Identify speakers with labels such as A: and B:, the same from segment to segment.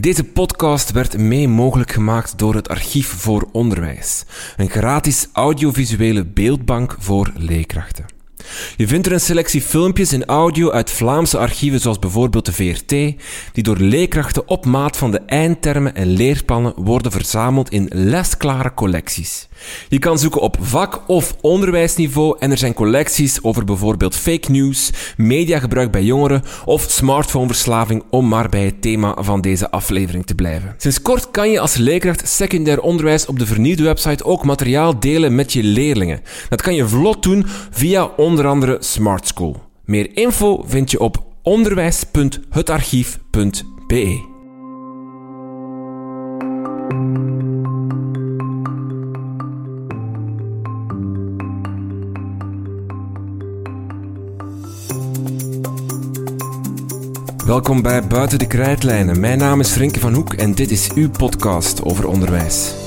A: Deze podcast werd mee mogelijk gemaakt door het Archief voor Onderwijs, een gratis audiovisuele beeldbank voor leerkrachten. Je vindt er een selectie filmpjes en audio uit Vlaamse archieven zoals bijvoorbeeld de VRT, die door leerkrachten op maat van de eindtermen en leerplannen worden verzameld in lesklare collecties. Je kan zoeken op vak- of onderwijsniveau en er zijn collecties over bijvoorbeeld fake news, mediagebruik bij jongeren of smartphoneverslaving om maar bij het thema van deze aflevering te blijven. Sinds kort kan je als leerkracht secundair onderwijs op de vernieuwde website ook materiaal delen met je leerlingen. Dat kan je vlot doen via onder andere Smart School. Meer info vind je op onderwijs.hetarchief.be. Welkom bij Buiten de Krijtlijnen. Mijn naam is Frenke van Hoek en dit is uw podcast over onderwijs.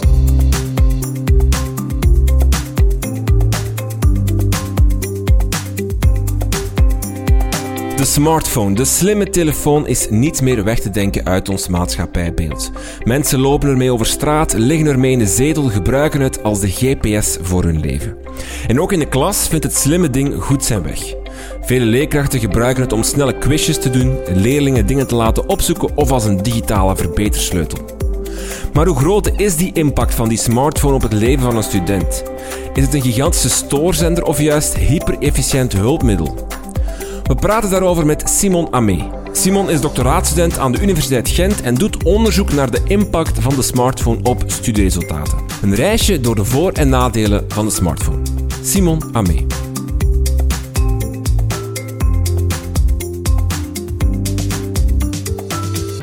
A: De smartphone, de slimme telefoon, is niet meer weg te denken uit ons maatschappijbeeld. Mensen lopen ermee over straat, liggen ermee in de zetel, gebruiken het als de GPS voor hun leven. En ook in de klas vindt het slimme ding goed zijn weg. Vele leerkrachten gebruiken het om snelle quizjes te doen, leerlingen dingen te laten opzoeken of als een digitale verbetersleutel. Maar hoe groot is die impact van die smartphone op het leven van een student? Is het een gigantische stoorzender of juist hyper-efficiënt hulpmiddel? We praten daarover met Simon Amé. Simon is doctoraatstudent aan de Universiteit Gent en doet onderzoek naar de impact van de smartphone op studieresultaten. Een reisje door de voor- en nadelen van de smartphone. Simon Amé.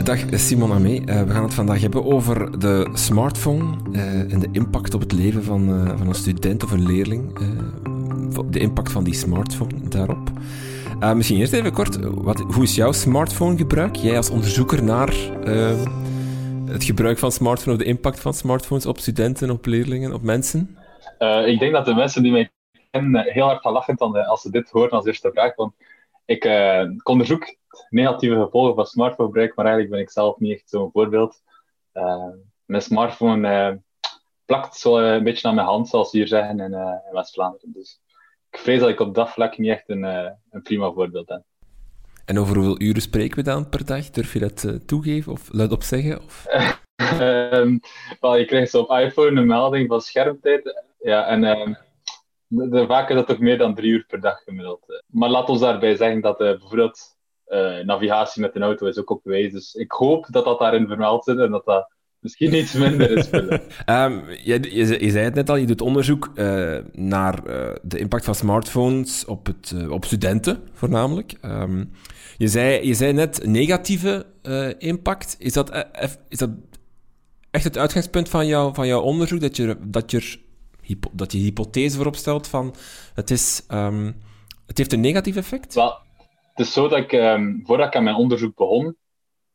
A: Dag Simon Amé. Uh, we gaan het vandaag hebben over de smartphone uh, en de impact op het leven van, van een student of een leerling. de impact van die smartphone daarop. Misschien eerst even kort, wat, hoe is jouw smartphone-gebruik? Jij als onderzoeker naar het gebruik van smartphone of de impact van smartphones op studenten, op leerlingen, op mensen?
B: ik denk dat de mensen die mij kennen heel hard gaan lachen dan, als ze dit horen als eerste vraag. Want ik, onderzoek negatieve gevolgen van smartphone-gebruik, maar eigenlijk ben ik zelf niet echt zo'n voorbeeld. Mijn smartphone plakt zo een beetje aan mijn hand, zoals ze hier zeggen in, in West-Vlaanderen. Dus ik vrees dat ik op dat vlak niet echt een, een prima voorbeeld ben.
A: En over hoeveel uren spreken we dan per dag? Durf je dat toegeven of luidop zeggen? Of?
B: um, well, je krijgt op iPhone een melding van schermtijd. Ja, en um, de, vaak is dat toch meer dan drie uur per dag gemiddeld. Maar laat ons daarbij zeggen dat bijvoorbeeld uh, navigatie met een auto is ook op geweest. Dus ik hoop dat dat daarin vermeld zit en dat dat misschien iets minder is.
A: um, je, je, je, zei het net al, je doet onderzoek uh, naar uh, de impact van smartphones op, het, op studenten voornamelijk. Um, je, zei, je zei net negatieve impact. Is dat, is dat echt het uitgangspunt van, jou, van jouw onderzoek? Dat je, dat je, dat je hypothese voorop stelt van het, is, um, het heeft een negatief effect?
B: Well, het is zo dat ik, um, voordat ik aan mijn onderzoek begon,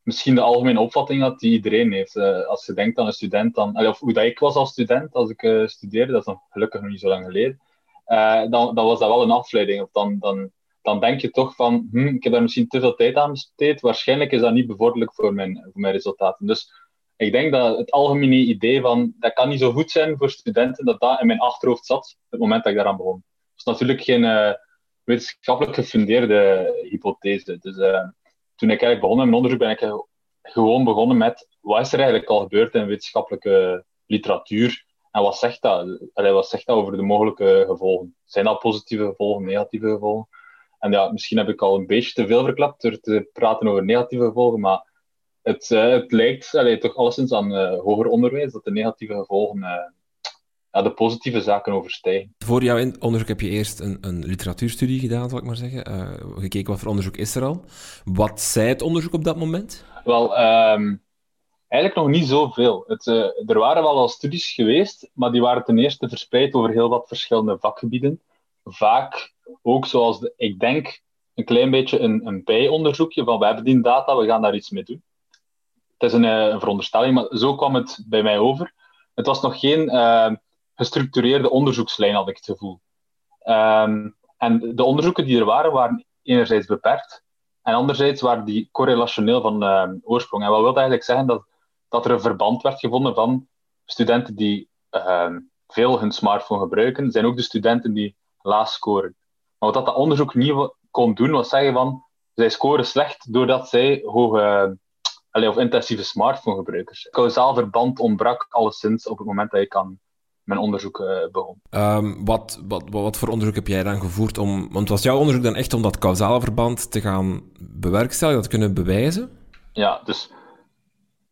B: misschien de algemene opvatting had die iedereen heeft. Uh, als je denkt aan een student, dan, of hoe dat ik was als student, als ik uh, studeerde, dat is dan gelukkig nog niet zo lang geleden, uh, dan, dan was dat wel een afleiding. Of dan, dan, dan denk je toch van, hm, ik heb daar misschien te veel tijd aan besteed, waarschijnlijk is dat niet bevorderlijk voor mijn, voor mijn resultaten. Dus ik denk dat het algemene idee van, dat kan niet zo goed zijn voor studenten, dat dat in mijn achterhoofd zat, op het moment dat ik daaraan begon. Het is natuurlijk geen wetenschappelijk gefundeerde hypothese. Dus toen ik eigenlijk begon met mijn onderzoek, ben ik gewoon begonnen met wat is er eigenlijk al gebeurd in wetenschappelijke literatuur en wat zegt dat? Allee, wat zegt dat over de mogelijke gevolgen? Zijn dat positieve gevolgen, negatieve gevolgen? En ja, misschien heb ik al een beetje te veel verklapt door te praten over negatieve gevolgen, maar het, uh, het lijkt toch alleszins aan uh, hoger onderwijs dat de negatieve gevolgen ja, de positieve zaken overstijgen.
A: Voor jouw onderzoek heb je eerst een, een literatuurstudie gedaan, zal ik maar zeggen. Uh, gekeken wat voor onderzoek is er al. Wat zei het onderzoek op dat moment?
B: Wel, um, eigenlijk nog niet zoveel. Het, uh, er waren wel al studies geweest, maar die waren ten eerste verspreid over heel wat verschillende vakgebieden. Vaak ook zoals, de, ik denk, een klein beetje een, een bijonderzoekje van we hebben die data, we gaan daar iets mee doen. Het is een, eh, veronderstelling, maar zo kwam het bij mij over. Het was nog geen uh, gestructureerde onderzoekslijn, had ik het gevoel. Um, en de onderzoeken die er waren, waren enerzijds beperkt. En anderzijds waren die correlationeel van uh, oorsprong. En wat wil eigenlijk zeggen? Dat, dat er een verband werd gevonden van studenten die uh, veel hun smartphone gebruiken, zijn ook de studenten die laag scoren. Maar wat dat onderzoek niet kon doen, was zeggen van zij scoren slecht doordat zij hoge of intensieve smartphonegebruikers. Kausaal verband ontbrak alleszins op het moment dat ik aan mijn onderzoek uh, begon.
A: Um, wat, wat, wat voor onderzoek heb jij dan gevoerd om... Want was jouw onderzoek dan echt om dat kausaal verband te gaan bewerkstelligen, dat kunnen bewijzen?
B: Ja, dus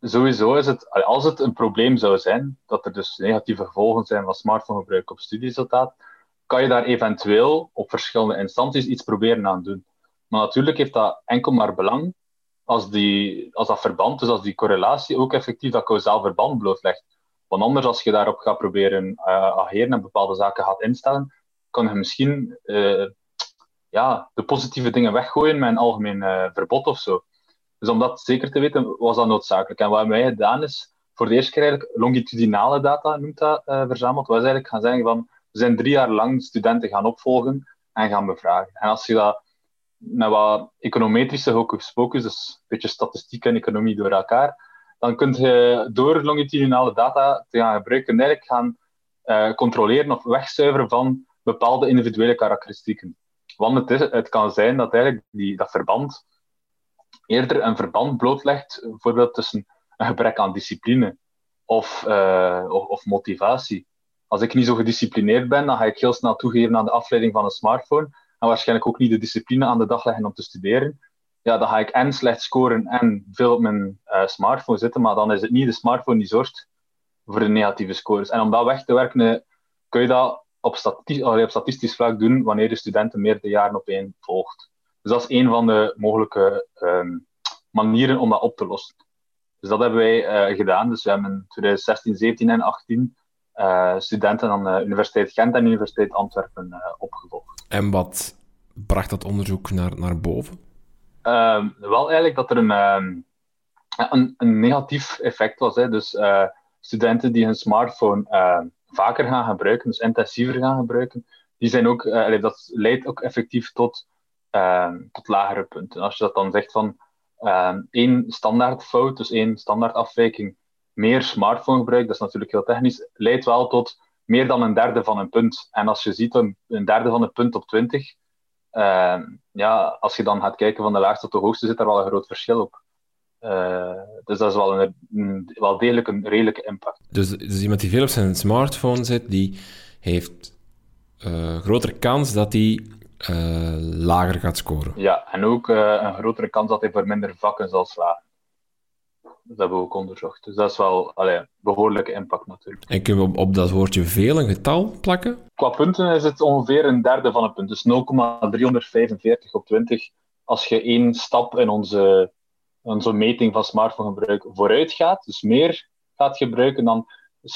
B: sowieso is het... Als het een probleem zou zijn, dat er dus negatieve gevolgen zijn van smartphonegebruik op studieresultaat, kan je daar eventueel op verschillende instanties iets proberen aan doen. Maar natuurlijk heeft dat enkel maar belang als, die, als dat verband, dus als die correlatie ook effectief dat kausaal verband blootlegt. Want anders, als je daarop gaat proberen uh, ageren en bepaalde zaken gaat instellen, kan je misschien uh, ja, de positieve dingen weggooien met een algemeen uh, verbod of zo. Dus om dat zeker te weten, was dat noodzakelijk. En wat wij gedaan is, voor de eerste keer eigenlijk longitudinale data, noemt dat, verzameld. Was eigenlijk gaan zeggen van, we zijn drie jaar lang studenten gaan opvolgen en gaan bevragen. En als je dat met wat econometrische hocus pocus, dus een beetje statistiek en economie door elkaar, dan kun je door longitudinale data te gaan gebruiken, eigenlijk gaan uh, controleren of wegzuiveren van bepaalde individuele karakteristieken. Want het, is, het kan zijn dat eigenlijk die, dat verband eerder een verband blootlegt, bijvoorbeeld tussen een gebrek aan discipline of, uh, of, of, motivatie. Als ik niet zo gedisciplineerd ben, dan ga ik heel snel toegeven aan de afleiding van een smartphone en waarschijnlijk ook niet de discipline aan de dag leggen om te studeren, ja, dan ga ik en slecht scoren en veel op mijn uh, smartphone zitten, maar dan is het niet de smartphone die zorgt voor de negatieve scores. En om dat weg te werken, eh, kun je dat op, statistisch, statistisch vlak doen wanneer je studenten meerdere jaren op één volgt. Dus dat is een van de mogelijke um, manieren om dat op te lossen. Dus dat hebben wij uh, gedaan. Dus we hebben in 2016, 17 en 18 uh, studenten aan de Universiteit Gent en Universiteit Antwerpen opgevolgd.
A: En wat bracht dat onderzoek naar, naar boven?
B: Uh, wel eigenlijk dat er een, ehm, een, een, negatief effect was. Hè. Dus uh, studenten die hun smartphone ehm, vaker gaan gebruiken, dus intensiever gaan gebruiken, die zijn ook, dat leidt ook effectief tot, tot lagere punten. Als je dat dan zegt van één standaard fout, dus één standaard afwijking, meer smartphone gebruik, dat is natuurlijk heel technisch, leidt wel tot meer dan een derde van een punt. En als je ziet een, een derde van een punt op 20, uh, ja, als je dan gaat kijken van de laagste tot de hoogste, zit er wel een groot verschil op. Uh, dus dat is wel, een, een, wel degelijk een redelijke impact.
A: Dus, dus iemand die veel op zijn smartphone zit, die heeft uh, grotere kans dat hij uh, lager gaat scoren.
B: Ja, en ook een grotere kans dat hij voor minder vakken zal slagen. Dat hebben we ook onderzocht. Dus dat is wel allee, behoorlijke impact natuurlijk.
A: En kunnen we op, op, dat woordje veel een getal plakken?
B: Qua punten is het ongeveer een derde van een punt. Dus 0,345 op 20. Als je één stap in onze, onze meting van smartphonegebruik vooruit gaat, dus meer gaat gebruiken, dan,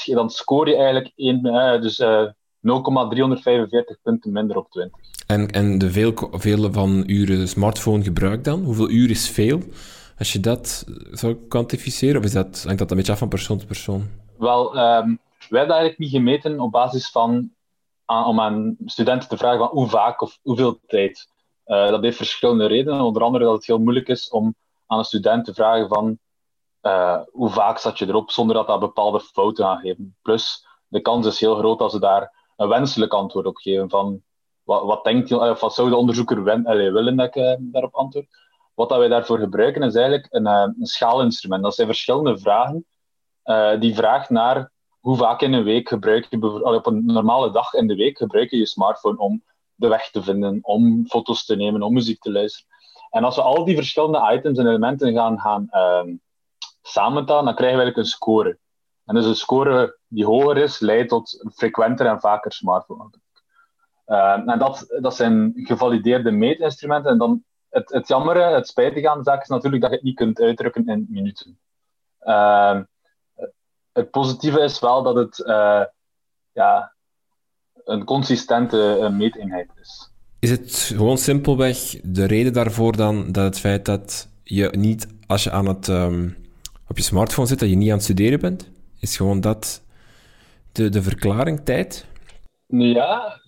B: dan score je eigenlijk één, eh, dus, uh, 0,345 punten minder op 20.
A: En, en de veel, veel van uren smartphone gebruik dan? Hoeveel uur is veel? Als je dat zou kwantificeren, of is dat, hangt dat een beetje af van persoon tot persoon?
B: Wel, um, wij hebben eigenlijk niet gemeten op basis van om aan studenten te vragen van hoe vaak of hoeveel tijd. Uh, dat heeft verschillende redenen. Onder andere dat het heel moeilijk is om aan een student te vragen van uh, hoe vaak zat je erop, zonder dat dat bepaalde fouten aangeven. Plus, de kans is heel groot dat ze daar een wenselijk antwoord op geven. Van, wat, wat denkt je, wat zou de onderzoeker willen dat ik daarop antwoord? Wat dat wij daarvoor gebruiken is eigenlijk een, eh, een schaalinstrument. Dat zijn verschillende vragen. Uh, die vraagt naar hoe vaak in een week gebruik je, op een normale dag in de week gebruik je je smartphone om de weg te vinden, om foto's te nemen, om muziek te luisteren. En als we al die verschillende items en elementen gaan, gaan uh, samentellen, dan krijgen we eigenlijk een score. En dus een score die hoger is, leidt tot frequenter en vaker smartphone. Uh, en dat, dat zijn gevalideerde meetinstrumenten. En dan het, het jammere, het spijtige aan de zaak is natuurlijk dat je het niet kunt uitdrukken in minuten. Uh, het positieve is wel dat het uh, ja, een consistente meeteenheid is.
A: Is het gewoon simpelweg de reden daarvoor dan dat het feit dat je niet, als je aan het, um, op je smartphone zit, dat je niet aan het studeren bent? Is gewoon dat de, de verklaring, tijd?
B: Ja,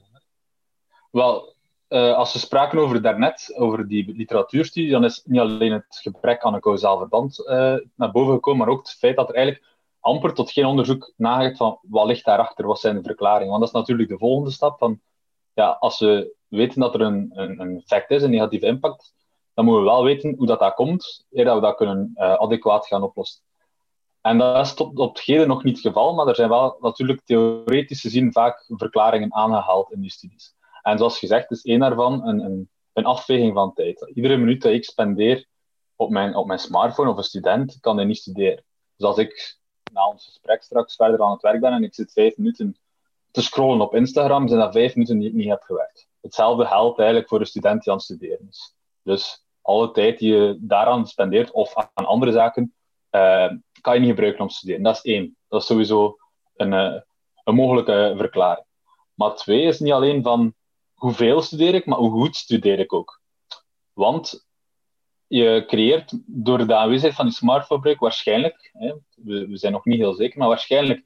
B: wel, uh, als we spraken over daarnet, over die literatuurstudie, dan is niet alleen het gebrek aan een kausaal verband uh, naar boven gekomen, maar ook het feit dat er eigenlijk amper tot geen onderzoek nagedacht van wat ligt daarachter, wat zijn de verklaringen. Want dat is natuurlijk de volgende stap. Van, ja, als we weten dat er een, een, een effect is, een negatieve impact, dan moeten we wel weten hoe dat, dat komt, eer dat we dat kunnen uh, adequaat gaan oplossen. En dat is tot op het heden nog niet het geval, maar er zijn wel natuurlijk theoretisch gezien vaak verklaringen aangehaald in die studies. En zoals gezegd is één daarvan een, een, een afweging van tijd. Iedere minuut dat ik spendeer op mijn, op mijn smartphone of een student, kan hij niet studeren. Dus als ik na ons gesprek straks verder aan het werk ben en ik zit vijf minuten te scrollen op Instagram, zijn dat vijf minuten die ik niet heb gewerkt. Hetzelfde geldt eigenlijk voor een student die aan het studeren is. Dus alle tijd die je daaraan spendeert of aan andere zaken, uh, kan je niet gebruiken om te studeren. Dat is één. Dat is sowieso een, uh, een mogelijke verklaring. Maar twee is niet alleen van hoeveel studeer ik, maar hoe goed studeer ik ook. Want je creëert door de aanwezigheid van die smartphone waarschijnlijk, hè, we, zijn nog niet heel zeker, maar waarschijnlijk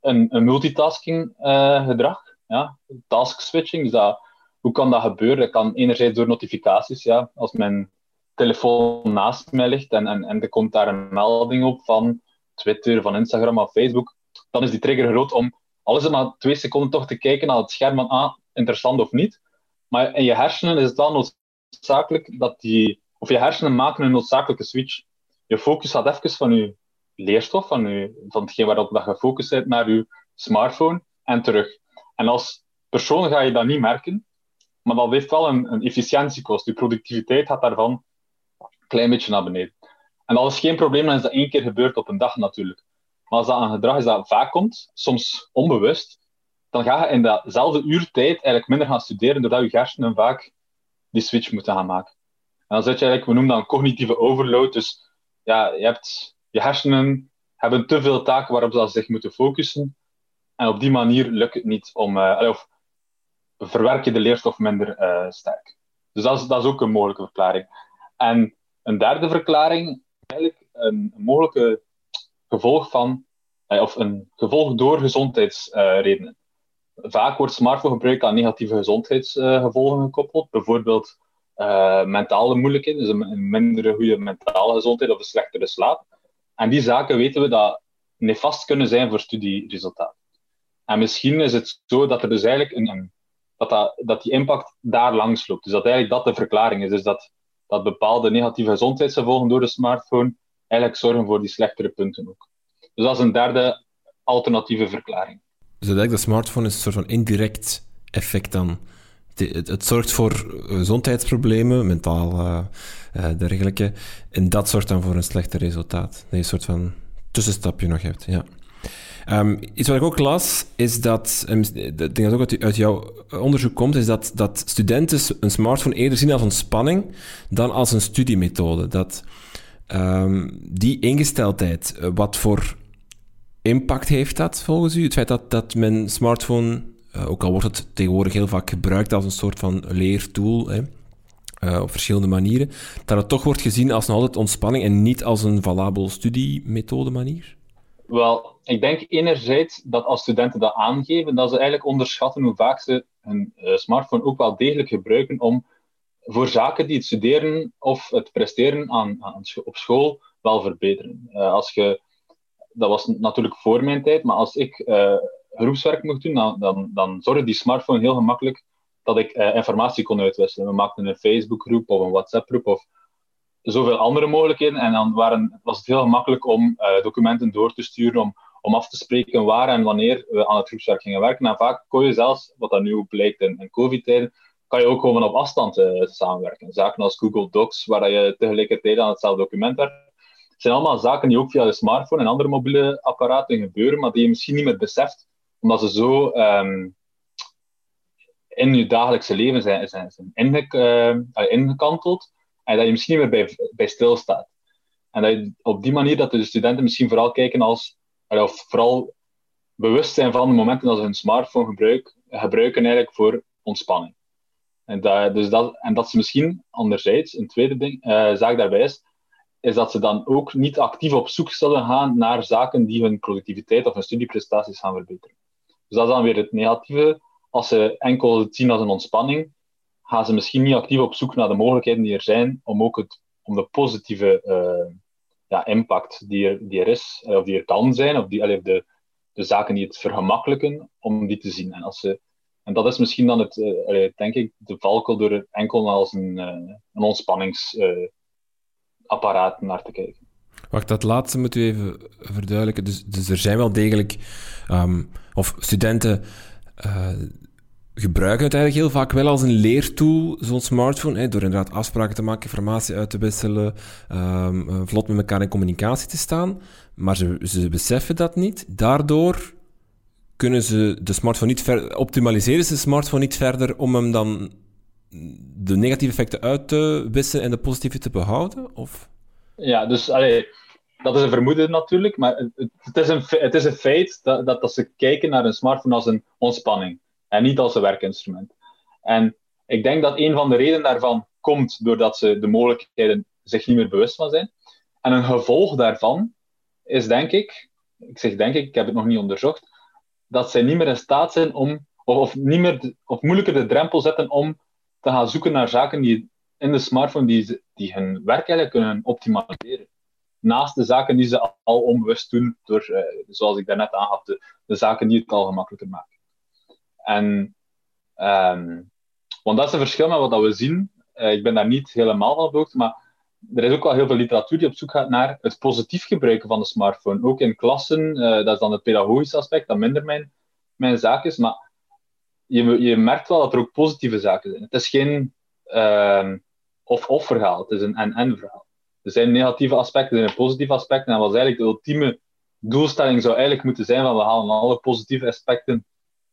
B: een, een multitasking uh, gedrag. Ja? Task switching, dus dat, hoe kan dat gebeuren? Dat kan enerzijds door notificaties, ja, als mijn telefoon naast mij ligt en, en, en er komt daar een melding op van Twitter, van Instagram of Facebook, dan is die trigger groot om alles maar twee seconden toch te kijken naar het scherm van ah, interessant of niet. Maar in je hersenen is het wel noodzakelijk dat die, of je hersenen maken een noodzakelijke switch. Je focus gaat even van je leerstof, van, je, van hetgeen waarop je gefocust bent, naar je smartphone en terug. En als persoon ga je dat niet merken, maar dat heeft wel een, een efficiëntiekost. Je productiviteit gaat daarvan een klein beetje naar beneden. En dat is geen probleem als dat één keer gebeurt op een dag natuurlijk. Maar als dat een gedrag is dat vaak komt, soms onbewust, dan ga je in datzelfde uurtijd eigenlijk minder gaan studeren, doordat je hersenen vaak die switch moeten gaan maken. En dan zit je eigenlijk, we noemen dat een cognitieve overload. Dus ja, je, hebt, je hersenen hebben te veel taken waarop ze zich moeten focussen. En op die manier lukt het niet om, uh, of verwerk je de leerstof minder uh, sterk. Dus dat is, ook een mogelijke verklaring. En een derde verklaring, eigenlijk een, een mogelijke gevolg van, uh, of een gevolg door gezondheidsredenen vaak wordt smartphonegebruik aan negatieve gezondheidsgevolgen gekoppeld. Bijvoorbeeld uh, mentale moeilijkheden, dus een, mindere goede mentale gezondheid of een slechtere slaap. En die zaken weten we dat nefast kunnen zijn voor studieresultaten. En misschien is het zo dat er dus eigenlijk een, dat, dat, die impact daar langs loopt. Dus dat eigenlijk dat de verklaring is. Dus dat, dat bepaalde negatieve gezondheidsgevolgen door de smartphone eigenlijk zorgen voor die slechtere punten ook. Dus dat is een derde alternatieve verklaring.
A: Dus eigenlijk de smartphone is een soort van indirect effect dan. Het, het zorgt voor gezondheidsproblemen, mentaal uh, dergelijke. En dat zorgt dan voor een slechter resultaat. Dat je een soort van tussenstapje nog hebt. Ja. Um, iets wat ik ook las, is dat, en ik denk dat ook uit, jouw onderzoek komt, is dat, dat studenten een smartphone eerder zien als ontspanning dan als een studiemethode. Dat um, die ingesteldheid, eh, wat voor impact heeft dat volgens u? Het feit dat, dat mijn smartphone, uh, ook al wordt het tegenwoordig heel vaak gebruikt als een soort van leertool, hè, uh, op verschillende manieren, dat het toch wordt gezien als een altijd ontspanning en niet als een valabel studiemethode manier?
B: Wel, ik denk enerzijds dat als studenten dat aangeven, dat ze eigenlijk onderschatten hoe vaak ze hun uh, smartphone ook wel degelijk gebruiken om voor zaken die het studeren of het presteren aan, aan op school wel verbeteren. Als je dat was natuurlijk voor mijn tijd, maar als ik groepswerk mocht doen, dan, dan, zorgde die smartphone heel gemakkelijk dat ik uh, informatie kon uitwisselen. We maakten een Facebookgroep of een WhatsApp-groep of zoveel andere mogelijkheden. En dan waren, was het heel gemakkelijk om uh, documenten door te sturen, om, om af te spreken waar en wanneer we aan het groepswerk gingen werken. En vaak kon je zelfs, wat dat nu blijkt in, in COVID-tijden, kan je ook gewoon op afstand samenwerken. Zaken als Google Docs, waar je tegelijkertijd aan hetzelfde document werkt het zijn allemaal zaken die ook via de smartphone en andere mobiele apparaten gebeuren, maar die je misschien niet meer beseft, omdat ze zo um, in je dagelijkse leven zijn, zijn, zijn uh, ingekanteld en dat je misschien niet meer bij, bij stilstaat. En dat op die manier dat de studenten misschien vooral kijken als, of vooral bewust zijn van de momenten dat ze hun smartphone gebruik, gebruiken eigenlijk voor ontspanning. En dat, dus dat, en dat ze misschien anderzijds, een tweede ding, uh, zaak daarbij is, is dat ze dan ook niet actief op zoek zullen gaan naar zaken die hun productiviteit of hun studieprestaties gaan verbeteren. Dus dat is dan weer het negatieve. Als ze enkel het zien als een ontspanning, gaan ze misschien niet actief op zoek naar de mogelijkheden die er zijn om ook het, om de positieve uh, ja, impact die er, die er is, of die er kan zijn, of die, allee, de, de zaken die het vergemakkelijken, om die te zien. En, als ze, en dat is misschien dan het, uh, denk ik, de valkel door enkel als een, een ontspanningsapparaat naar te kijken.
A: Wacht, dat laatste moet u even verduidelijken. Dus, dus er zijn wel degelijk, um, of studenten gebruiken het eigenlijk heel vaak wel als een leertool, zo'n smartphone, hè, door inderdaad afspraken te maken, informatie uit te wisselen, um, vlot met elkaar in communicatie te staan. Maar ze, ze beseffen dat niet. Daardoor kunnen ze de smartphone niet verder, optimaliseren ze de smartphone niet verder om hem dan de negatieve effecten uit te wissen en de positieve te behouden? Of?
B: Ja, dus allee, dat is een vermoeden natuurlijk, maar het, het, is, een, het is een feit dat, dat, ze kijken naar een smartphone als een ontspanning en niet als een werkinstrument. En ik denk dat een van de redenen daarvan komt doordat ze de mogelijkheden zich niet meer bewust van zijn. En een gevolg daarvan is denk ik, ik zeg denk ik, ik heb het nog niet onderzocht, dat zij niet meer in staat zijn om, of, of, niet meer, of moeilijker de drempel zetten om te gaan zoeken naar zaken die in de smartphone die, die hun werk eigenlijk kunnen optimaliseren. Naast de zaken die ze al onbewust doen, door, eh, zoals ik daarnet aangaf, de, de zaken die het al gemakkelijker maken. En, um, want dat is een verschil met wat we zien. Uh, ik ben daar niet helemaal van hoogte, maar er is ook wel heel veel literatuur die op zoek gaat naar het positief gebruiken van de smartphone. Ook in klassen, uh, dat is dan het pedagogische aspect, dat minder mijn, mijn zaak is. Maar je, je merkt wel dat er ook positieve zaken zijn. Het is geen uh, of-of verhaal, het is een en-en verhaal. Er zijn negatieve aspecten en positieve aspecten. En wat eigenlijk de ultieme doelstelling zou eigenlijk moeten zijn van we halen alle positieve aspecten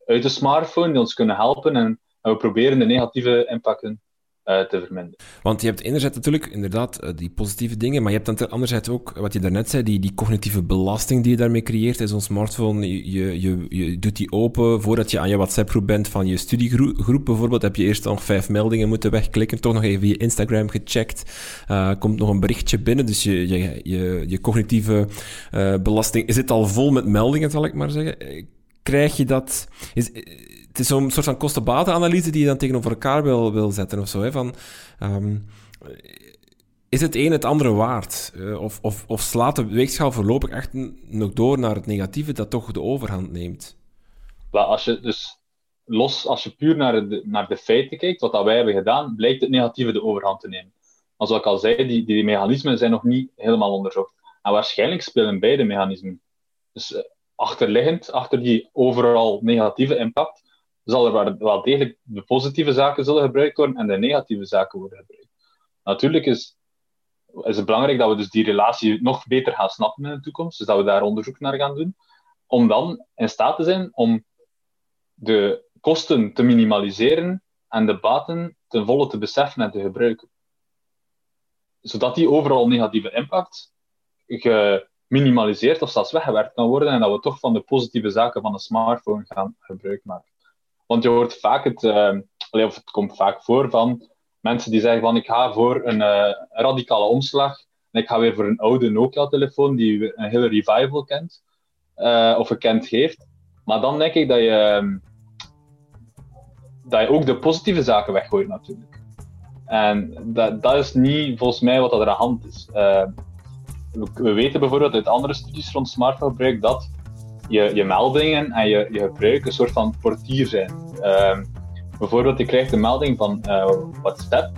B: uit de smartphone die ons kunnen helpen en, en we proberen de negatieve impacten te verminderen.
A: Want je hebt enerzijds natuurlijk inderdaad uh, die positieve dingen, maar je hebt dan anderzijds ook, wat je daarnet zei, die, die cognitieve belasting die je daarmee creëert. Zo'n smartphone, je, je, je doet die open voordat je aan je WhatsApp-groep bent van je studiegroep bijvoorbeeld, heb je eerst nog vijf meldingen moeten wegklikken, toch nog even je Instagram gecheckt, komt nog een berichtje binnen, dus je, je, je, je cognitieve belasting zit al vol met meldingen, zal ik maar zeggen krijg je dat... Is, het is zo'n soort van kosten-batenanalyse die je dan tegenover elkaar wil, wil zetten of zo. Hè? Van, um, is het een het andere waard? Uh, of, of, of slaat de weegschaal voorlopig echt nog door naar het negatieve dat toch de overhand neemt?
B: Well, als je dus los, als je puur naar de, naar de feiten kijkt, wat dat wij hebben gedaan, blijkt het negatieve de overhand te nemen. Maar zoals ik al zei, die, die mechanismen zijn nog niet helemaal onderzocht. En waarschijnlijk spelen beide mechanismen. Dus uh, achterliggend, achter die overal negatieve impact, zal er wel degelijk de positieve zaken zullen gebruikt worden en de negatieve zaken worden gebruikt. Natuurlijk is, het belangrijk dat we dus die relatie nog beter gaan snappen in de toekomst, dus dat we daar onderzoek naar gaan doen, om dan in staat te zijn om de kosten te minimaliseren en de baten ten volle te beseffen en te gebruiken. Zodat die overal negatieve impact ge, minimaliseerd of zelfs weggewerkt kan worden en dat we toch van de positieve zaken van een smartphone gaan gebruik maken. Want je hoort vaak het, uh, of het komt vaak voor van mensen die zeggen van ik ga voor een uh, radicale omslag en ik ga weer voor een oude Nokia-telefoon die een hele revival kent uh, of gekend heeft. Maar dan denk ik dat je, ehm, dat je ook de positieve zaken weggooit natuurlijk. En dat, dat is niet volgens mij wat er aan de hand is we weten bijvoorbeeld uit andere studies rond smartphone gebruik dat je, je meldingen en je, je gebruik een soort van portier zijn. Uh, bijvoorbeeld, je krijgt een melding van uh, WhatsApp,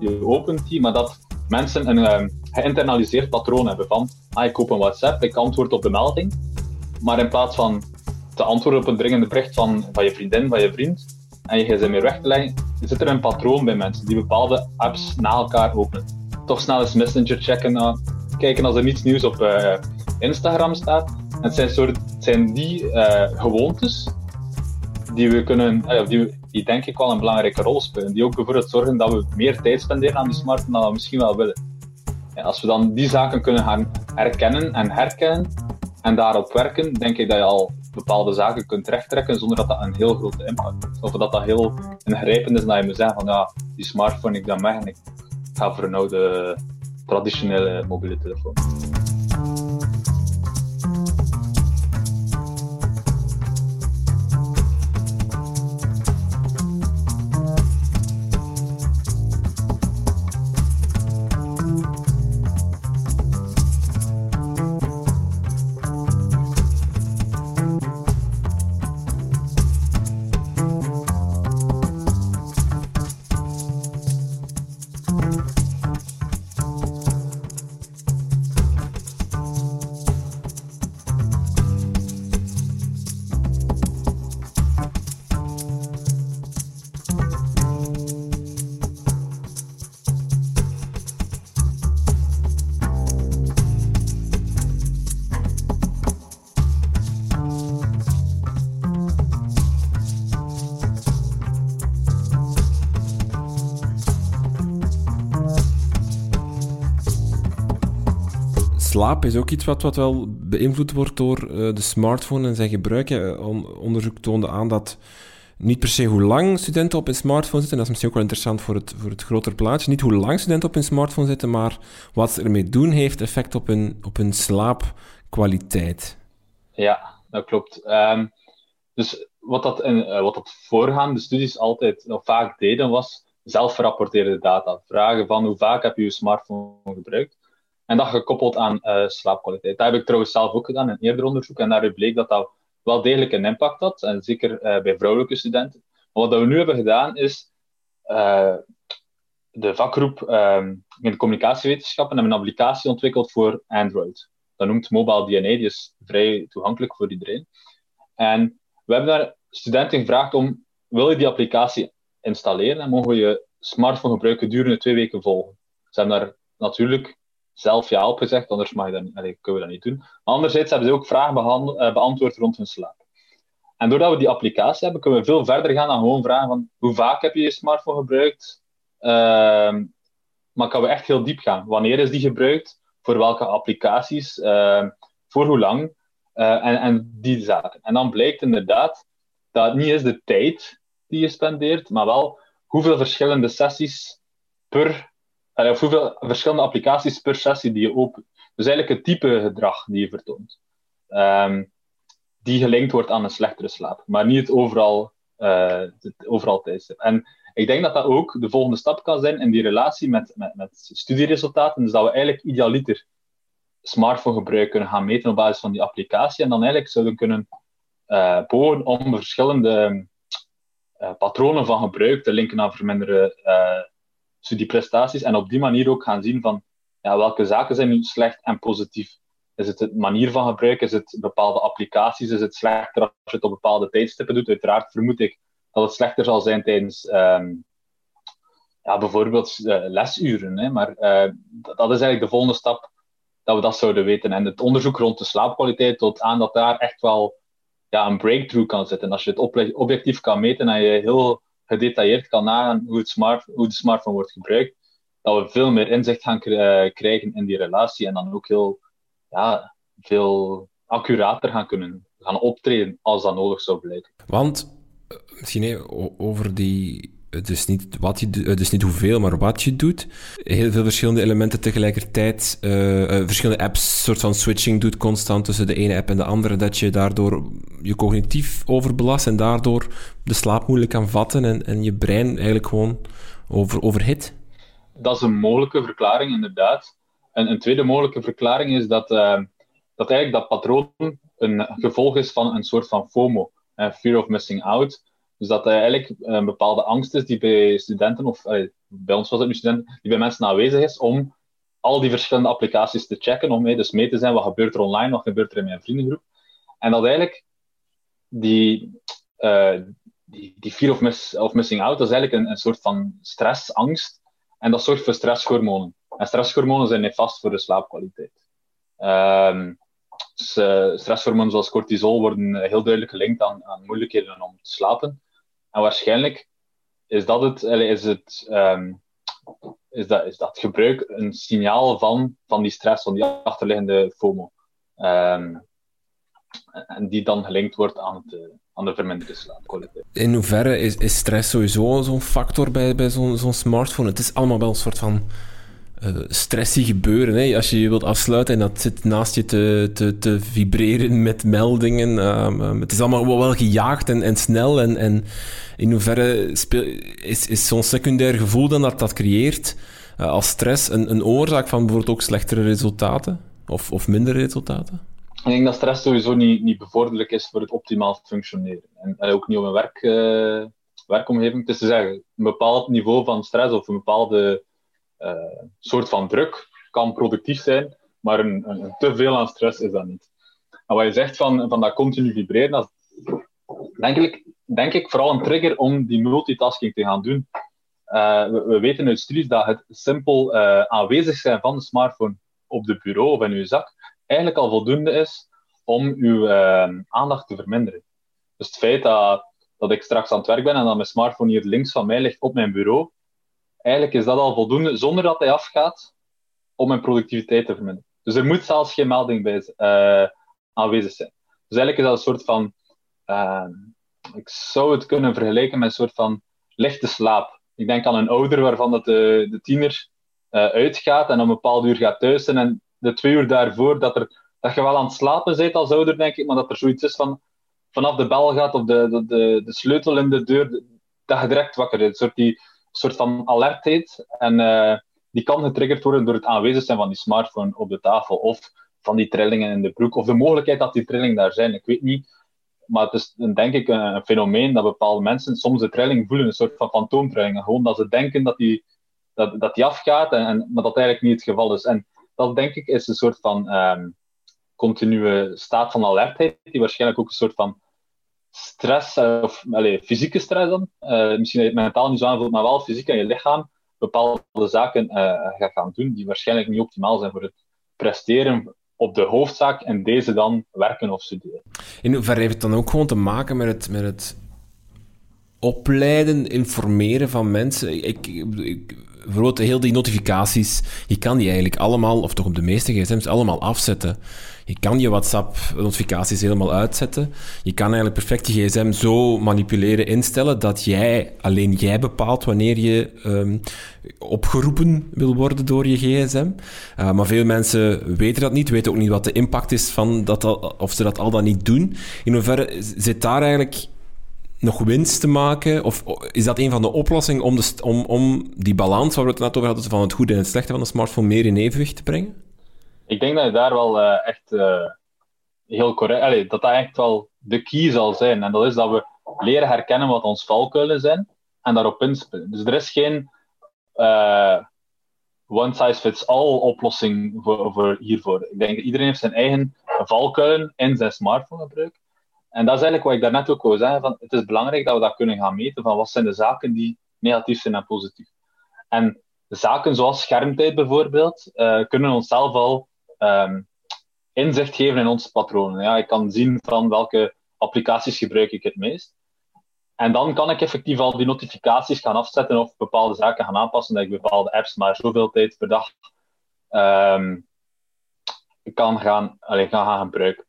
B: je opent die, maar dat mensen een uh, geïnternaliseerd patroon hebben van ah, ik open WhatsApp, ik antwoord op de melding, maar in plaats van te antwoorden op een dringende bericht van, van je vriendin, van je vriend, en je gsm weer weg te leggen, zit er een patroon bij mensen die bepaalde apps na elkaar openen. Toch snel eens Messenger checken, uh, kijken als er niets nieuws op uh, Instagram staat. Het zijn, soort, het zijn die uh, gewoontes die we kunnen, uh, die, die denk ik wel een belangrijke rol spelen. Die ook bijvoorbeeld zorgen dat we meer tijd spenderen aan die smartphone dan we misschien wel willen. Als we dan die zaken kunnen gaan herkennen en herkennen en daarop werken, denk ik dat je al bepaalde zaken kunt terechttrekken zonder dat dat een heel grote impact heeft. Of dat dat heel ingrijpend is dat je moet zeggen van ja, die smartphone, ik dan weg en ik ga voor een oude traditionele mobiele telefoon.
A: Slaap is ook iets wat, wat wel beïnvloed wordt door de smartphone en zijn gebruik. onderzoek toonde aan dat niet per se hoe lang studenten op een smartphone zitten, dat is misschien ook wel interessant voor het, voor het groter plaatje. Niet hoe lang studenten op een smartphone zitten, maar wat ze ermee doen heeft effect op hun, op hun slaapkwaliteit.
B: Ja, dat klopt. Ehm, dus wat dat, in, uh, wat dat voorgaande studies altijd of vaak deden, was zelfgerapporteerde data. Vragen van hoe vaak heb je je smartphone gebruikt? En dat gekoppeld aan uh, slaapkwaliteit. Dat heb ik trouwens zelf ook gedaan in eerder onderzoek. En daaruit bleek dat dat wel degelijk een impact had. En zeker uh, bij vrouwelijke studenten. Maar wat we nu hebben gedaan is. de vakgroep um, in communicatiewetenschappen hebben een applicatie ontwikkeld voor Android. Dat noemt Mobile DNA, die is vrij toegankelijk voor iedereen. En we hebben daar studenten gevraagd om, wil je die applicatie installeren en mogen we je smartphone gebruiken gedurende twee weken volgen. Ze hebben daar natuurlijk zelf ja op gezegd, anders mag je dat kunnen we dat niet doen. Anderzijds hebben ze ook vragen eh, beantwoord rond hun slaap. En doordat we die applicatie hebben, kunnen we veel verder gaan dan gewoon vragen van hoe vaak heb je je smartphone gebruikt? Uh, maar kan we echt heel diep gaan. Wanneer is die gebruikt? Voor welke applicaties? Uh, voor hoe lang? En, en die zaken. En dan blijkt inderdaad dat het niet is de tijd die je spendeert, maar wel hoeveel verschillende sessies per, of hoeveel verschillende applicaties per sessie die je opent. Dus eigenlijk het type gedrag die je vertoont. Um, die gelinkt wordt aan een slechtere slaap, maar niet het overal, uh, het overal tijdstip. En ik denk dat dat ook de volgende stap kan zijn in die relatie met, met, met studieresultaten. Dus dat we eigenlijk idealiter smartphone-gebruik kunnen gaan meten op basis van die applicatie. En dan eigenlijk zouden kunnen uh, boren om verschillende uh, patronen van gebruik te linken naar verminderde uh, studieprestaties. En op die manier ook gaan zien van ja, welke zaken zijn nu slecht en positief. Is het de manier van gebruik? Is het bepaalde applicaties? Is het slechter als je het op bepaalde tijdstippen doet? Uiteraard vermoed ik dat het slechter zal zijn tijdens um, ja, bijvoorbeeld lesuren. Hè. Maar dat is eigenlijk de volgende stap dat we dat zouden weten. En het onderzoek rond de slaapkwaliteit toont aan dat daar echt wel ja, een breakthrough kan zitten. En als je het objectief kan meten en je heel gedetailleerd kan nagaan hoe, smart, hoe de smartphone wordt gebruikt, dat we veel meer inzicht gaan eh, krijgen in die relatie en dan ook heel ja, veel accurater gaan kunnen gaan optreden als dat nodig zou blijken.
A: Want, eh, misschien over die het is niet, wat je, het is niet hoeveel, maar wat je doet. Heel veel verschillende elementen tegelijkertijd. Uh, verschillende apps, soort van switching doet constant tussen de ene app en de andere. Dat je daardoor je cognitief overbelast en daardoor de slaap moeilijk kan vatten en, en je brein eigenlijk gewoon over, overhit.
B: Dat is een mogelijke verklaring, inderdaad. En een tweede mogelijke verklaring is dat, uh, dat eigenlijk dat patroon een gevolg is van een soort van FOMO, fear of missing out dus dat er eigenlijk een bepaalde angst is die bij studenten, of bij ons was het nu studenten, die bij mensen aanwezig is om al die verschillende applicaties te checken, om mee, dus mee te zijn wat gebeurt er online, wat gebeurt er in mijn vriendengroep. En dat eigenlijk die, uh, die, fear of, miss, of missing out, dat is eigenlijk een, een soort van stress, angst. En dat zorgt voor stresshormonen. En stresshormonen zijn nefast voor de slaapkwaliteit. Dus, uh, stresshormonen zoals cortisol worden heel duidelijk gelinkt aan moeilijkheden om te slapen. En waarschijnlijk is dat het, is het um, is dat, is dat gebruik een signaal van, van die stress, van die achterliggende FOMO. Um, en die dan gelinkt wordt aan, het, aan de verminderde slaapkwaliteit.
A: In hoeverre is, is stress sowieso zo'n factor bij, bij zo'n zo'n smartphone? Het is allemaal wel een soort van uh, stressy gebeuren. Hè? Als je je wilt afsluiten en dat zit naast je te, te, te vibreren met meldingen. Um, het is allemaal wel gejaagd en, en snel. En, en in hoeverre is, is zo'n secundair gevoel dan dat dat creëert uh, als stress een, een oorzaak van bijvoorbeeld ook slechtere resultaten? Of, of minder resultaten?
B: Ik denk dat stress sowieso niet, niet bevorderlijk is voor het optimaal functioneren. En, en ook niet op een werk, uh, werkomgeving. Het is te zeggen, een bepaald niveau van stress of een bepaalde soort van druk kan productief zijn, maar een, een, te veel aan stress is dat niet. En wat je zegt van, van dat continu vibreren, dat denk ik, denk ik vooral een trigger om die multitasking te gaan doen. Uh, we, we, weten uit studies dat het simpel uh, aanwezig zijn van de smartphone op de bureau of in uw zak eigenlijk al voldoende is om uw aandacht te verminderen. Dus het feit dat, dat ik straks aan het werk ben en dat mijn smartphone hier links van mij ligt op mijn bureau, eigenlijk is dat al voldoende, zonder dat hij afgaat, om mijn productiviteit te verminderen. Dus er moet zelfs geen melding bij uh, aanwezig zijn. Dus eigenlijk is dat een soort van. Uh, ik zou het kunnen vergelijken met een soort van lichte slaap. Ik denk aan een ouder waarvan dat de, de tiener uh, uitgaat en om een bepaald uur gaat thuis. En de twee uur daarvoor dat, er, dat je wel aan het slapen bent als ouder, denk ik, maar dat er zoiets is van vanaf de bel gaat of de, de, de, de sleutel in de deur, dat je direct wakker bent. Een soort, die, soort van alertheid. En uh, die kan getriggerd worden door het aanwezig zijn van die smartphone op de tafel. Of van die trillingen in de broek. Of de mogelijkheid dat die trillingen daar zijn. Ik weet niet. Maar het is denk ik een, fenomeen dat bepaalde mensen soms de trilling voelen. Een soort van fantoomtrillingen. Gewoon dat ze denken dat die, dat, dat die afgaat. En, en, maar dat eigenlijk niet het geval is. En dat denk ik is een soort van um, continue staat van alertheid. Die waarschijnlijk ook een soort van stress, uh, of allez, fysieke stress dan. Uh, misschien dat je het mentaal niet zo aanvoelt, maar wel fysiek aan je lichaam bepaalde zaken uh, gaat gaan doen die waarschijnlijk niet optimaal zijn voor het presteren op de hoofdzaak en deze dan werken of studeren.
A: In hoeverre heeft het dan ook gewoon te maken met het, met het opleiden, informeren van mensen? Ik, ik, bijvoorbeeld heel die notificaties, je kan die eigenlijk allemaal, of toch op de meeste gsm's, allemaal afzetten. Je kan je WhatsApp-notificaties helemaal uitzetten. Je kan eigenlijk perfect je gsm zo manipuleren, instellen, dat jij, alleen jij bepaalt wanneer je um, opgeroepen wil worden door je gsm. Uh, maar veel mensen weten dat niet, weten ook niet wat de impact is van dat, of ze dat al dan niet doen. In hoeverre zit daar eigenlijk nog winst te maken? Of is dat een van de oplossingen om, de, om, om die balans waar we het net over hadden van het goede en het slechte van de smartphone meer in evenwicht te brengen?
B: Ik denk dat je daar wel uh, echt uh, heel correct... Dat dat echt wel de key zal zijn. En dat is dat we leren herkennen wat ons valkuilen zijn en daarop inspelen. Dus er is geen uh, one-size-fits-all oplossing voor, voor hiervoor. Ik denk dat iedereen heeft zijn eigen valkuilen in zijn smartphonegebruik. En dat is eigenlijk wat ik daarnet ook wou zeggen. Van, het is belangrijk dat we dat kunnen gaan meten. Van wat zijn de zaken die negatief zijn en positief. En zaken zoals schermtijd bijvoorbeeld, uh, kunnen onszelf al um, inzicht geven in onze patronen. Ja, ik kan zien van welke applicaties gebruik ik het meest. En dan kan ik effectief al die notificaties gaan afzetten of bepaalde zaken gaan aanpassen, dat ik bepaalde apps maar zoveel tijd per dag um, kan gaan, allez, gaan, gaan gebruiken.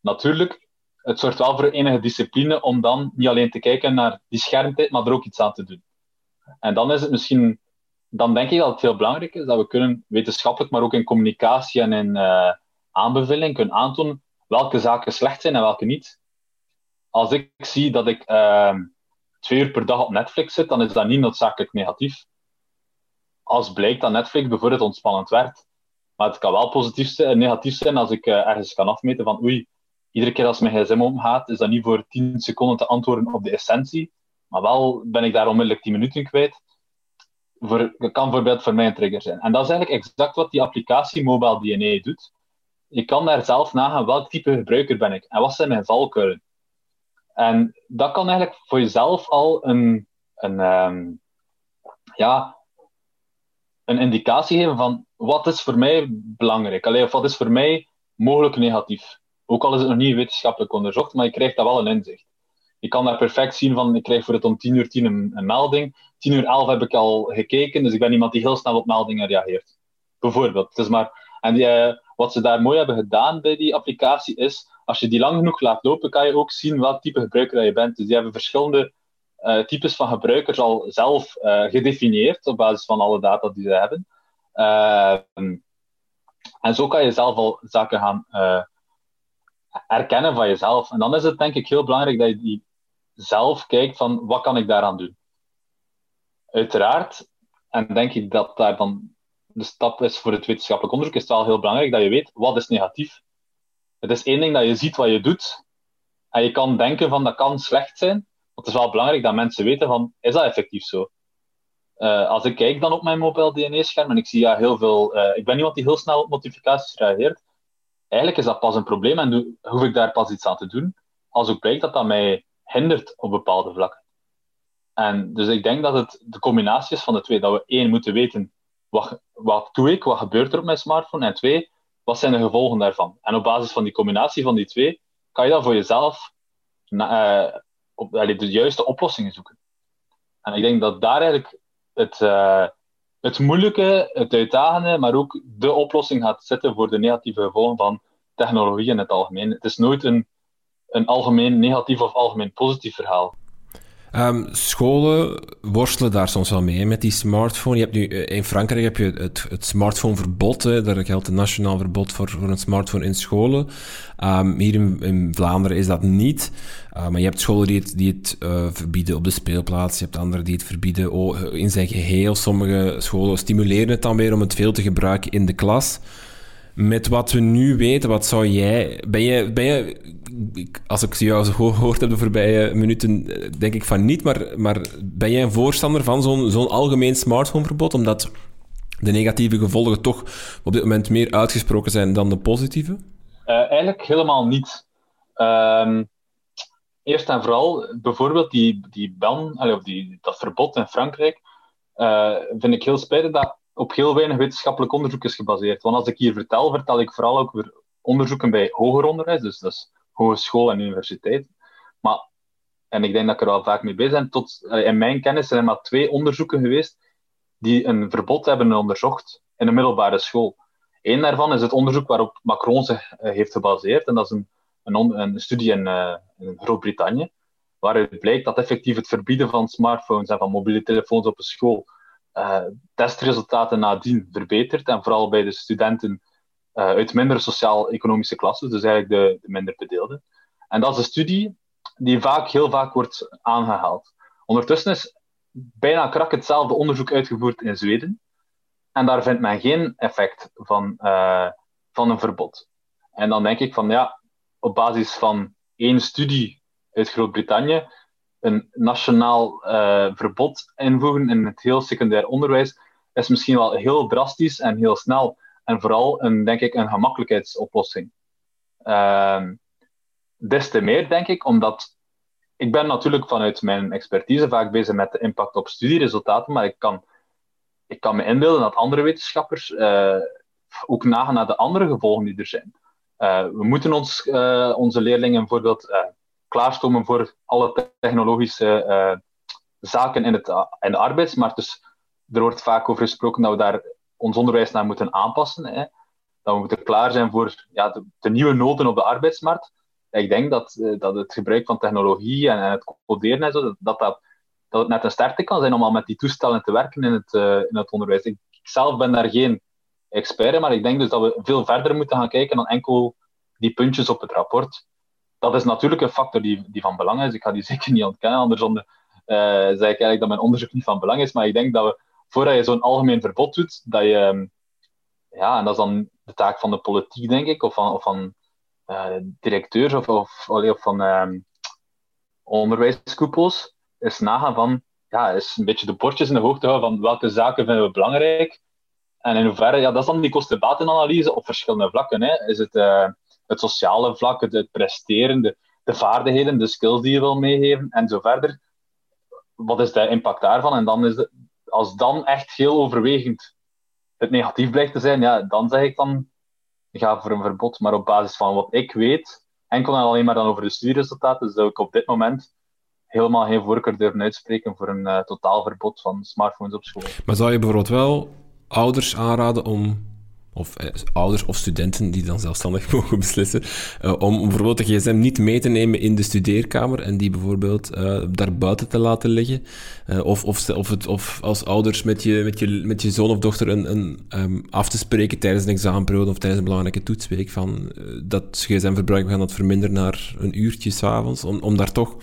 B: Natuurlijk, het zorgt wel voor enige discipline om dan niet alleen te kijken naar die schermtijd, maar er ook iets aan te doen. En dan is het misschien, dan denk ik dat het heel belangrijk is dat we kunnen wetenschappelijk, maar ook in communicatie en in uh, aanbeveling kunnen aantonen welke zaken slecht zijn en welke niet. Als ik zie dat ik uh, twee uur per dag op Netflix zit, dan is dat niet noodzakelijk negatief. Als blijkt dat Netflix bijvoorbeeld ontspannend werkt. Maar het kan wel positief zijn, negatief zijn als ik uh, ergens kan afmeten van oei, iedere keer als mijn gsm omgaat, is dat niet voor 10 seconden te antwoorden op de essentie, maar wel ben ik daar onmiddellijk 10 minuten kwijt. Voor, dat kan bijvoorbeeld voor mij een trigger zijn. En dat is eigenlijk exact wat die applicatie Mobile DNA doet. Je kan daar zelf nagaan welk type gebruiker ben ik en wat zijn mijn valkuilen. En dat kan eigenlijk voor jezelf al een, een, um, ja, een indicatie geven van wat is voor mij belangrijk, Allee, of wat is voor mij mogelijk negatief. Ook al is het nog niet wetenschappelijk onderzocht, maar je krijgt dat wel een inzicht. Je kan daar perfect zien van, ik krijg voor het om 10 uur 10 een, een melding. 10 uur 11 heb ik al gekeken, dus ik ben iemand die heel snel op meldingen reageert. Bijvoorbeeld. Het is maar, en uh, wat ze daar mooi hebben gedaan bij die applicatie is, als je die lang genoeg laat lopen, kan je ook zien welk type gebruiker dat je bent. Dus die hebben verschillende uh, types van gebruikers al zelf uh, gedefinieerd op basis van alle data die ze hebben. en zo kan je zelf al zaken gaan erkennen van jezelf. En dan is het denk ik heel belangrijk dat je die zelf kijkt van wat kan ik daaraan doen. Uiteraard, en denk ik dat daar dan de stap is voor het wetenschappelijk onderzoek, is het wel heel belangrijk dat je weet wat is negatief. Het is één ding dat je ziet wat je doet, en je kan denken van dat kan slecht zijn, want het is wel belangrijk dat mensen weten van, is dat effectief zo? Uh, als ik kijk dan op mijn mobile DNA-scherm en ik zie ja heel veel, uh, ik ben iemand die heel snel op notificaties reageert, eigenlijk is dat pas een probleem en hoef ik daar pas iets aan te doen, als ook blijkt dat dat mij hindert op bepaalde vlakken. En dus ik denk dat het de combinatie is van de twee. Dat we één moeten weten, wat, wat doe ik, wat gebeurt er op mijn smartphone? En twee, wat zijn de gevolgen daarvan? En op basis van die combinatie van die twee, kan je dan voor jezelf allee, de juiste oplossingen zoeken. En ik denk dat daar eigenlijk het, uh, het moeilijke, het uitdagende, maar ook de oplossing gaat zitten voor de negatieve gevolgen van technologie in het algemeen. Het is nooit een, een algemeen negatief of algemeen positief verhaal.
A: Um, scholen worstelen daar soms wel mee met die smartphone. Je hebt nu, eh, in Frankrijk heb je het, het smartphoneverbod. Daar geldt een nationaal verbod voor, voor een smartphone in scholen. Um, hier in, in, Vlaanderen is dat niet. Uh, maar je hebt scholen die het, die het uh, verbieden op de speelplaats. Je hebt anderen die het verbieden oh, in zijn geheel. Sommige scholen stimuleren het dan weer om het veel te gebruiken in de klas. Met wat we nu weten, wat zou jij... Ben je, ben je als ik jou gehoord heb de voorbije minuten, denk ik van niet. Maar, maar ben jij een voorstander van zo'n zo'n algemeen smartphoneverbod? Omdat de negatieve gevolgen toch op dit moment meer uitgesproken zijn dan de positieve?
B: Uh, eigenlijk helemaal niet. Um, eerst en vooral, bijvoorbeeld die, die ban, of die, dat verbod in Frankrijk, uh, vind ik heel spijtig dat op heel weinig wetenschappelijk onderzoek is gebaseerd. Want als ik hier vertel, vertel ik vooral ook weer onderzoeken bij hoger onderwijs, dus dat is hogeschool en universiteit. Maar, en ik denk dat ik er wel vaak mee bezig ben, tot, eh, in mijn kennis zijn er maar twee onderzoeken geweest die een verbod hebben onderzocht in een middelbare school. Eén daarvan is het onderzoek waarop Macron zich eh, heeft gebaseerd, en dat is een, een, studie in, uh, in Groot-Brittannië, waaruit blijkt dat effectief het verbieden van smartphones en van mobiele telefoons op een school testresultaten nadien verbeterd, en vooral bij de studenten uh, uit minder sociaal-economische klassen, dus eigenlijk de, de minder bedeelden. En dat is een studie die vaak, heel vaak wordt aangehaald. Ondertussen is bijna krak hetzelfde onderzoek uitgevoerd in Zweden. En daar vindt men geen effect van, uh, van een verbod. En dan denk ik van ja, op basis van één studie uit Groot-Brittannië een nationaal uh, verbod invoegen in het heel secundair onderwijs is misschien wel heel drastisch en heel snel. En vooral een, denk ik, een gemakkelijkheidsoplossing. Uh, des te meer, denk ik, omdat ik ben natuurlijk vanuit mijn expertise vaak bezig met de impact op studieresultaten, maar ik kan, ik kan me inbeelden dat andere wetenschappers uh, ook nagaan naar de andere gevolgen die er zijn. Uh, we moeten ons, onze leerlingen bijvoorbeeld klaarstomen voor alle technologische zaken in, het, in de arbeidsmarkt. Dus er wordt vaak over gesproken dat we daar ons onderwijs naar moeten aanpassen. Hè. Dat we moeten klaar zijn voor ja, de, nieuwe noden op de arbeidsmarkt. Ik denk dat, eh, dat het gebruik van technologie en, het coderen en zo, dat, dat, dat het net een start kan zijn om al met die toestellen te werken in het, in het onderwijs. Ik, zelf ben daar geen expert in, maar ik denk dus dat we veel verder moeten gaan kijken dan enkel die puntjes op het rapport. Dat is natuurlijk een factor die, die van belang is. Ik ga die zeker niet ontkennen, anders dan, uh, zeg ik eigenlijk dat mijn onderzoek niet van belang is. Maar ik denk dat we voordat je zo'n algemeen verbod doet, dat je, ehm, ja, en dat is dan de taak van de politiek, denk ik, of van, of van uh, directeurs of, of, of van uh, onderwijskoepels, is nagaan van, ja, is een beetje de bordjes in de hoogte houden van welke zaken vinden we belangrijk. En in hoeverre, ja, dat is dan die kosten-batenanalyse op verschillende vlakken. Hè. Is het uh, het sociale vlak, het, presteren, de, de, vaardigheden, de skills die je wil meegeven en zo verder. Wat is de impact daarvan? En dan is als dan echt heel overwegend het negatief blijkt te zijn, ja, dan zeg ik dan, ga voor een verbod. Maar op basis van wat ik weet, enkel en alleen maar dan over de studieresultaten, zou ik op dit moment helemaal geen voorkeur durven uitspreken voor een uh, totaal verbod van smartphones op school.
A: Maar zou je bijvoorbeeld wel ouders aanraden om of eh, ouders of studenten die dan zelfstandig mogen beslissen, uh, om bijvoorbeeld de gsm niet mee te nemen in de studeerkamer en die bijvoorbeeld uh, daar buiten te laten liggen. Uh, of, of, of, het, of als ouders met je, met je, met je zoon of dochter een, een um, af te spreken tijdens een examenperiode of tijdens een belangrijke toetsweek van dat gsm-verbruik, we gaan dat verminderen naar een uurtje s'avonds, om, om daar toch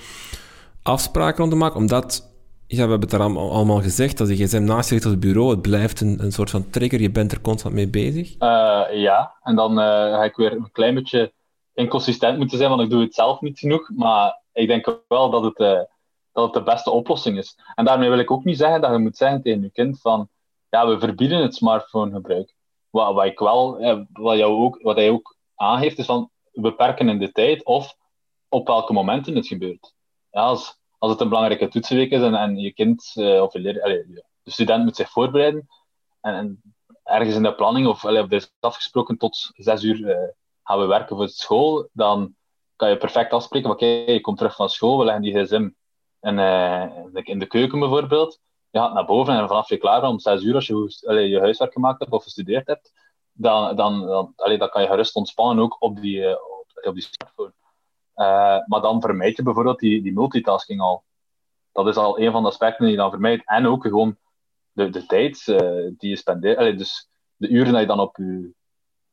A: afspraken rond te maken, omdat ja, we hebben het er allemaal gezegd, als je gsm naast je ligt op het bureau, het blijft een, een soort van trigger, je bent er constant mee bezig.
B: Uh, ja, en dan uh, ga ik weer een klein beetje inconsistent moeten zijn, want ik doe het zelf niet genoeg, maar ik denk wel dat het, uh, dat de beste oplossing is. En daarmee wil ik ook niet zeggen dat je moet zeggen tegen je kind van, ja, we verbieden het smartphonegebruik. Wat, wat ik wel, wat, jou ook, wat hij ook aangeeft, is van, beperken in de tijd of op welke momenten het gebeurt. Ja, als, als het een belangrijke toetsenweek is en, en je kind uh, of je leer, de student moet zich voorbereiden en, en ergens in de planning of, er is afgesproken tot zes uur uh, gaan we werken voor school, dan kan je perfect afspreken, oké, je komt terug van school, we leggen die gsm in, uh, in de keuken bijvoorbeeld. je naar boven en vanaf je klaar om zes uur, als je je huiswerk gemaakt hebt of gestudeerd hebt, dan, dan, dan, kan je gerust ontspannen ook op die, op, op, die smartphone. Uh, maar dan vermijd je bijvoorbeeld die, die multitasking al. Dat is al een van de aspecten die je dan vermijdt. En ook gewoon de, de tijd uh, die je spendeert. Dus de uren dat je dan op je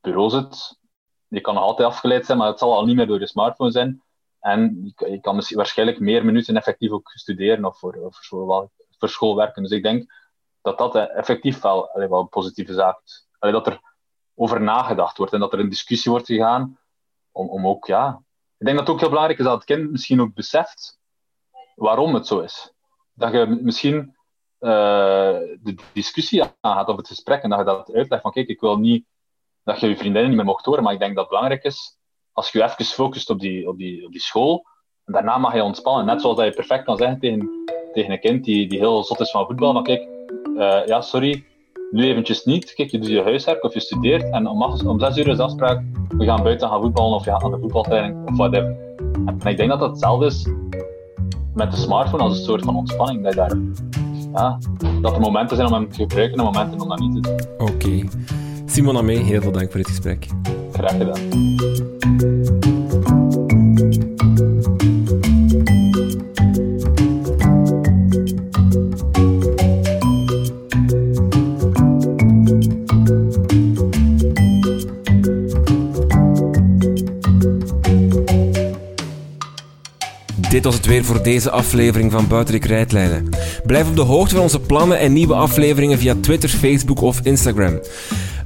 B: bureau zit, je kan nog altijd afgeleid zijn, maar het zal al niet meer door je smartphone zijn. En je, kan waarschijnlijk meer minuten effectief ook studeren of voor, school werken. Dus ik denk dat dat effectief wel, wel een positieve zaak is. Dat er over nagedacht wordt en dat er een discussie wordt gegaan om, om ook, ja... Ik denk dat het ook heel belangrijk is dat het kind misschien ook beseft waarom het zo is. Dat je misschien uh, de discussie aangaat of het gesprek en dat je dat uitlegt van kijk, ik wil niet dat je je vriendinnen niet meer mocht horen, maar ik denk dat het belangrijk is als je je even focust op die, op die, op die school en daarna mag je ontspannen. Net zoals dat je perfect kan zeggen tegen, tegen een kind die, die heel zot is van voetbal, van kijk, uh, ja, sorry, nu eventjes niet. Kijk, je doet je huiswerk of je studeert en om, om zes uur is de afspraak, we gaan buiten gaan voetballen of je gaat naar de voetbaltraining of whatever. En ik denk dat dat hetzelfde is met de smartphone als een soort van ontspanning. Dat, daar, ja, dat er momenten zijn om hem te gebruiken en momenten om dat niet te doen.
A: Oké. Simon Amé, heel veel dank voor dit gesprek.
B: Graag gedaan.
A: Was het weer voor deze aflevering van Buiten de Krijtlijnen. Blijf op de hoogte van onze plannen en nieuwe afleveringen via Twitter, Facebook of Instagram.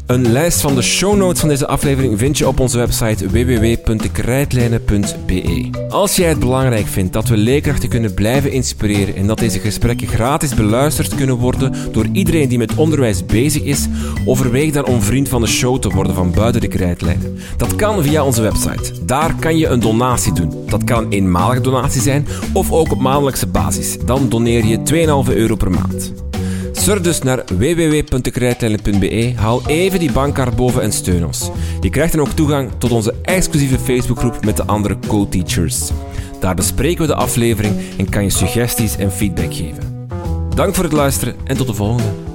A: Een lijst van de show notes van deze aflevering vind je op onze website www.krijtlijnen.be. Als jij het belangrijk vindt dat we leerkrachten kunnen blijven inspireren en dat deze gesprekken gratis beluisterd kunnen worden door iedereen die met onderwijs bezig is, overweeg dan om vriend van de show te worden van buiten de krijtlijnen. Dat kan via onze website. Daar kan je een donatie doen. Dat kan een eenmalige donatie zijn of ook op maandelijkse basis. Dan doneer je 2,5 euro per maand. Surf dus naar www.dekrijtlijnen.be, haal even die bankkaart boven en steun ons. Je krijgt dan ook toegang tot onze exclusieve Facebookgroep met de andere co-teachers. Daar bespreken we de aflevering en kan je suggesties en feedback geven. Dank voor het luisteren en tot de volgende.